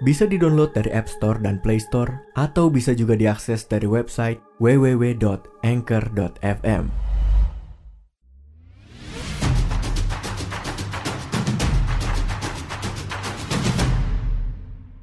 Bisa di-download dari App Store dan Play Store atau bisa juga diakses dari website www.anchor.fm.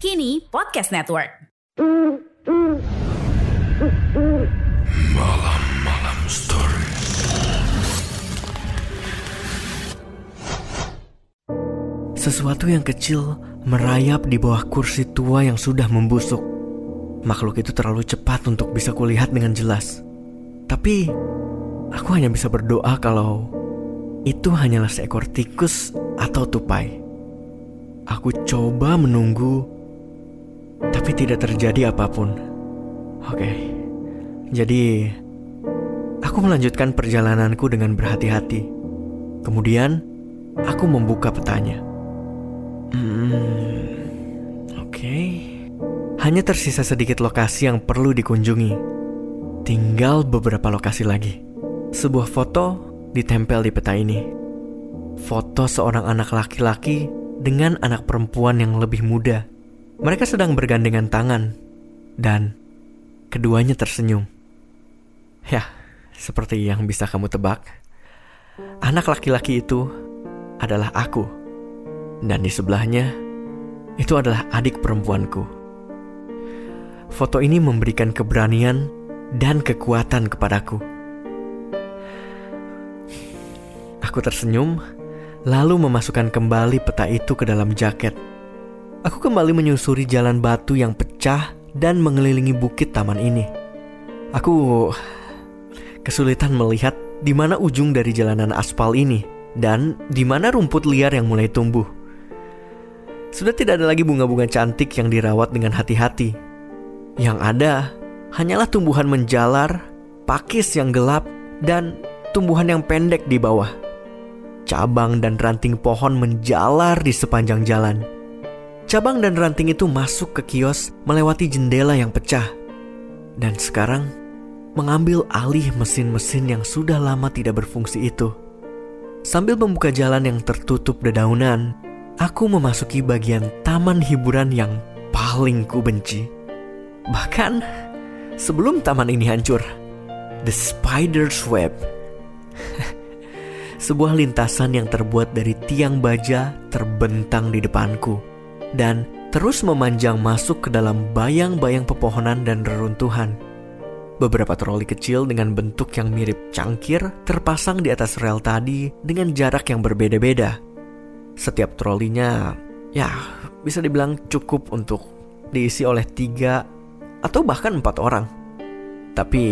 Kini Podcast Network. Sesuatu yang kecil merayap di bawah kursi tua yang sudah membusuk. Makhluk itu terlalu cepat untuk bisa kulihat dengan jelas. Tapi, aku hanya bisa berdoa kalau itu hanyalah seekor tikus atau tupai. Aku coba menunggu, tapi tidak terjadi apa pun. Oke, jadi aku melanjutkan perjalananku dengan berhati-hati. Kemudian, aku membuka petanya. Hmm, oke. Hanya tersisa sedikit lokasi yang perlu dikunjungi. Tinggal beberapa lokasi lagi. Sebuah foto ditempel di peta ini. Foto seorang anak laki-laki dengan anak perempuan yang lebih muda. Mereka sedang bergandengan tangan dan keduanya tersenyum. Ya, seperti yang bisa kamu tebak, anak laki-laki itu adalah aku. Dan di sebelahnya, itu adalah adik perempuanku. Foto ini memberikan keberanian dan kekuatan kepadaku. Aku tersenyum, lalu memasukkan kembali peta itu ke dalam jaket. Aku kembali menyusuri jalan batu yang pecah dan mengelilingi bukit taman ini. Aku kesulitan melihat di mana ujung dari jalanan aspal ini dan di mana rumput liar yang mulai tumbuh. Sudah tidak ada lagi bunga-bunga cantik yang dirawat dengan hati-hati. Yang ada hanyalah tumbuhan menjalar, pakis yang gelap, dan tumbuhan yang pendek di bawah. Cabang dan ranting pohon menjalar di sepanjang jalan. Cabang dan ranting itu masuk ke kios melewati jendela yang pecah. Dan sekarang mengambil alih mesin-mesin yang sudah lama tidak berfungsi itu. Sambil membuka jalan yang tertutup dedaunan, aku memasuki bagian taman hiburan yang paling ku benci. Bahkan sebelum taman ini hancur, The Spider's Web. Sebuah lintasan yang terbuat dari tiang baja terbentang di depanku dan terus memanjang masuk ke dalam bayang-bayang pepohonan dan reruntuhan. Beberapa troli kecil dengan bentuk yang mirip cangkir terpasang di atas rel tadi dengan jarak yang berbeda-beda. Setiap trolinya, ya, bisa dibilang cukup untuk diisi oleh tiga atau bahkan empat orang. Tapi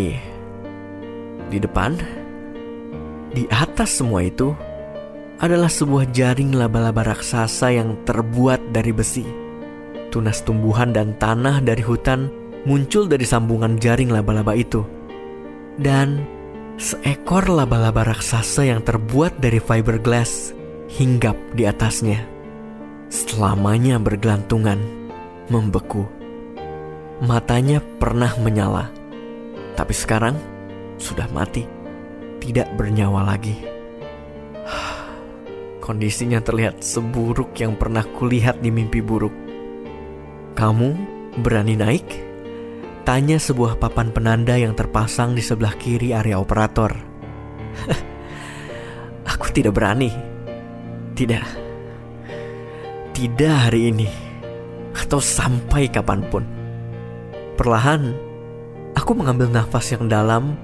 di depan, di atas semua itu adalah sebuah jaring laba-laba raksasa yang terbuat dari besi. Tunas tumbuhan dan tanah dari hutan muncul dari sambungan jaring laba-laba itu. Dan seekor laba-laba raksasa yang terbuat dari fiberglass hinggap di atasnya. Selamanya bergelantungan, membeku. Matanya pernah menyala, tapi sekarang sudah mati, tidak bernyawa lagi. Kondisinya terlihat seburuk yang pernah kulihat di mimpi buruk. Kamu berani naik? Tanya sebuah papan penanda yang terpasang di sebelah kiri area operator. Aku tidak berani. Tidak. Tidak hari ini. Atau sampai kapan pun. Perlahan, aku mengambil nafas yang dalam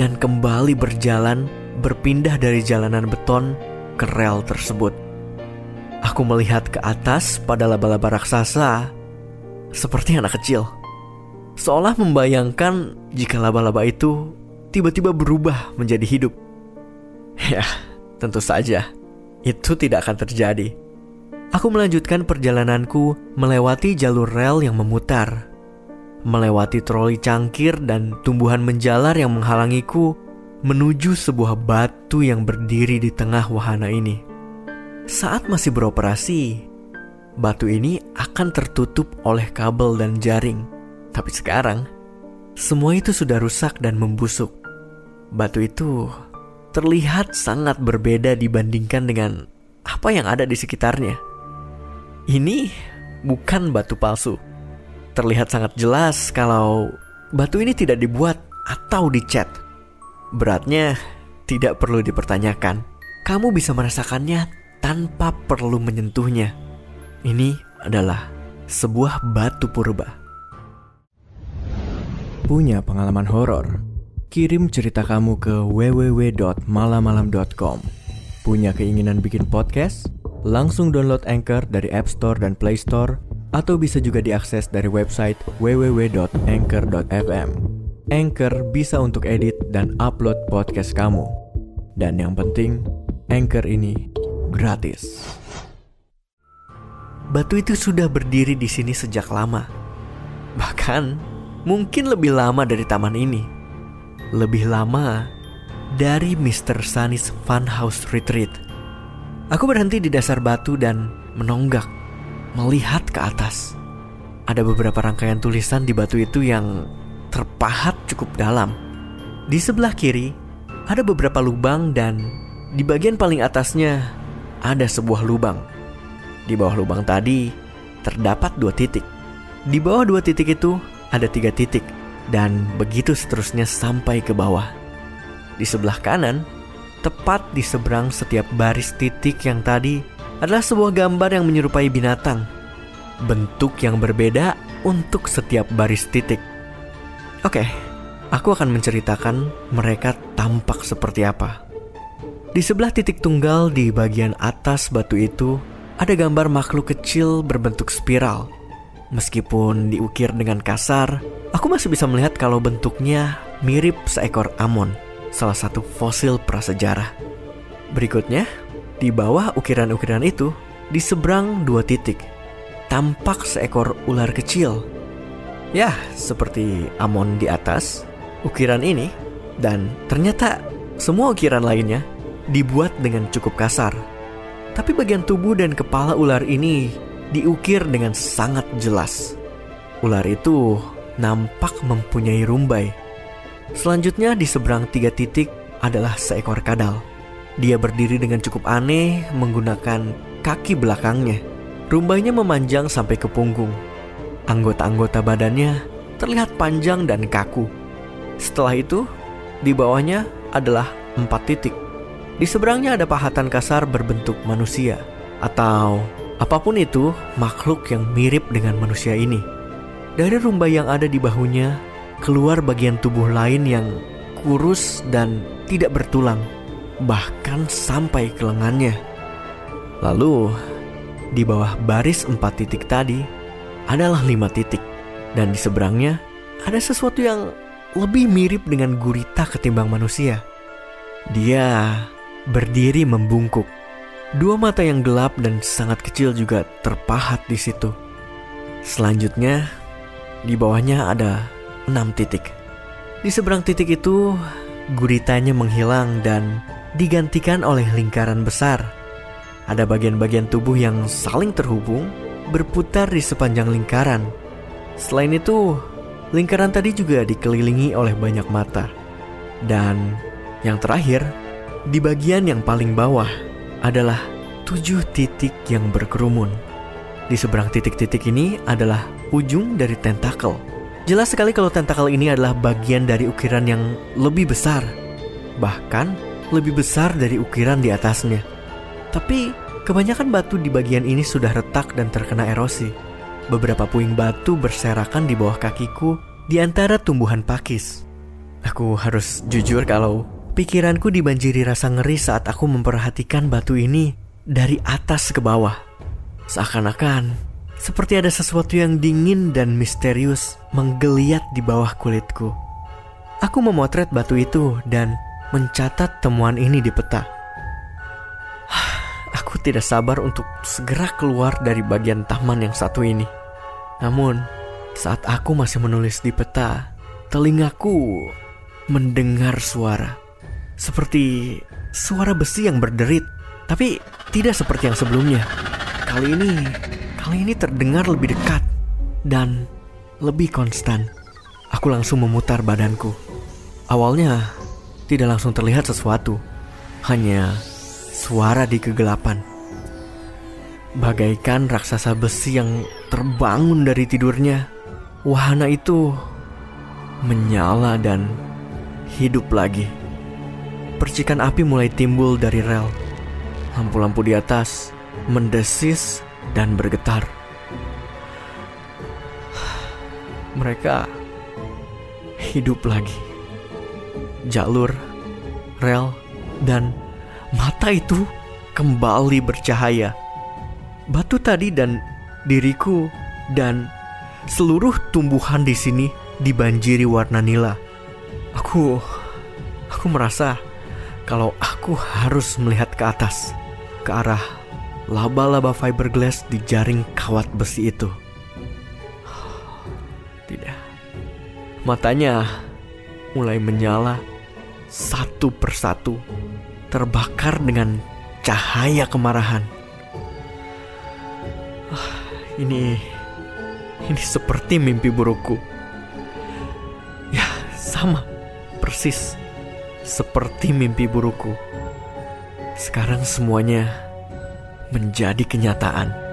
dan kembali berjalan berpindah dari jalanan beton ke rel tersebut. Aku melihat ke atas pada laba-laba raksasa seperti anak kecil. Seolah membayangkan jika laba-laba itu tiba-tiba berubah menjadi hidup. Ya, tentu saja itu tidak akan terjadi. Aku melanjutkan perjalananku melewati jalur rel yang memutar. melewati troli cangkir dan tumbuhan menjalar yang menghalangiku menuju sebuah batu yang berdiri di tengah wahana ini. Saat masih beroperasi, batu ini akan tertutup oleh kabel dan jaring. Tapi sekarang, semua itu sudah rusak dan membusuk. Batu itu terlihat sangat berbeda dibandingkan dengan apa yang ada di sekitarnya. Ini bukan batu palsu. Terlihat sangat jelas kalau batu ini tidak dibuat atau dicat. Beratnya tidak perlu dipertanyakan. Kamu bisa merasakannya tanpa perlu menyentuhnya. Ini adalah sebuah batu purba. Punya pengalaman horor? Kirim cerita kamu ke www.malamalam.com. Punya keinginan bikin podcast? Langsung download Anchor dari App Store dan Play Store atau bisa juga diakses dari website www.anchor.fm. Anchor bisa untuk edit dan upload podcast kamu. Dan yang penting, Anchor ini gratis. Batu itu sudah berdiri di sini sejak lama. Bahkan mungkin lebih lama dari taman ini lebih lama dari Mr. Sunny's Funhouse Retreat. Aku berhenti di dasar batu dan menonggak, melihat ke atas. Ada beberapa rangkaian tulisan di batu itu yang terpahat cukup dalam. Di sebelah kiri ada beberapa lubang dan di bagian paling atasnya ada sebuah lubang. Di bawah lubang tadi terdapat dua titik. Di bawah dua titik itu ada tiga titik dan begitu seterusnya sampai ke bawah. Di sebelah kanan, tepat di seberang setiap baris titik yang tadi adalah sebuah gambar yang menyerupai binatang. Bentuk yang berbeda untuk setiap baris titik. Oke, aku akan menceritakan mereka tampak seperti apa. Di sebelah titik tunggal di bagian atas batu itu ada gambar makhluk kecil berbentuk spiral Meskipun diukir dengan kasar, aku masih bisa melihat kalau bentuknya mirip seekor amon, salah satu fosil prasejarah. Berikutnya, di bawah ukiran-ukiran itu, di seberang dua titik, tampak seekor ular kecil. Ya, seperti amon di atas, ukiran ini, dan ternyata semua ukiran lainnya dibuat dengan cukup kasar. Tapi bagian tubuh dan kepala ular ini diukir dengan sangat jelas. Ular itu nampak mempunyai rumbai. Selanjutnya di seberang tiga titik adalah seekor kadal. Dia berdiri dengan cukup aneh menggunakan kaki belakangnya. Rumbainya memanjang sampai ke punggung. Anggota-anggota badannya terlihat panjang dan kaku. Setelah itu, di bawahnya adalah empat titik. Di seberangnya ada pahatan kasar berbentuk manusia atau Apa pun itu, makhluk yang mirip dengan manusia ini. Dari rumbai yang ada di bahunya, keluar bagian tubuh lain yang kurus dan tidak bertulang, bahkan sampai ke lengannya. Lalu, di bawah baris empat titik tadi, adalah lima titik. Dan di seberangnya, ada sesuatu yang lebih mirip dengan gurita ketimbang manusia. Dia berdiri membungkuk Dua mata yang gelap dan sangat kecil juga terpahat di situ. Selanjutnya, di bawahnya ada enam titik. Di seberang titik itu, guritanya menghilang dan digantikan oleh lingkaran besar. Ada bagian-bagian tubuh yang saling terhubung, berputar di sepanjang lingkaran. Selain itu, lingkaran tadi juga dikelilingi oleh banyak mata. Dan yang terakhir, di bagian yang paling bawah, adalah tujuh titik yang berkerumun. Di seberang titik-titik ini adalah ujung dari tentakel. Jelas sekali kalau tentakel ini adalah bagian dari ukiran yang lebih besar. Bahkan lebih besar dari ukiran di atasnya. Tapi kebanyakan batu di bagian ini sudah retak dan terkena erosi. Beberapa puing batu berserakan di bawah kakiku di antara tumbuhan pakis. Aku harus jujur kalau Pikiranku dibanjiri rasa ngeri saat aku memperhatikan batu ini dari atas ke bawah. Seakan-akan seperti ada sesuatu yang dingin dan misterius menggeliat di bawah kulitku. Aku memotret batu itu dan mencatat temuan ini di peta. Aku tidak sabar untuk segera keluar dari bagian taman yang satu ini. Namun, Saat aku masih menulis di peta, telingaku mendengar suara. Seperti suara besi yang berderit, tapi tidak seperti yang sebelumnya. Kali ini, kali ini terdengar lebih dekat dan lebih konstan. Aku langsung memutar badanku. Awalnya tidak langsung terlihat sesuatu, hanya suara di kegelapan. Bagaikan raksasa besi yang terbangun dari tidurnya, wahana itu menyala dan hidup lagi. Percikan api mulai timbul dari rel. Lampu-lampu di atas mendesis dan bergetar. Mereka hidup lagi. Jalur, rel, dan mata itu kembali bercahaya. Batu tadi dan diriku dan seluruh tumbuhan di sini dibanjiri warna nila. Aku aku merasa kalau aku harus melihat ke atas, ke arah laba-laba fiberglass di jaring kawat besi itu. Tidak. Matanya mulai menyala satu persatu, terbakar dengan cahaya kemarahan. Ah, ini ini seperti mimpi burukku. Ya, sama. Persis seperti mimpi burukku. Sekarang semuanya menjadi kenyataan.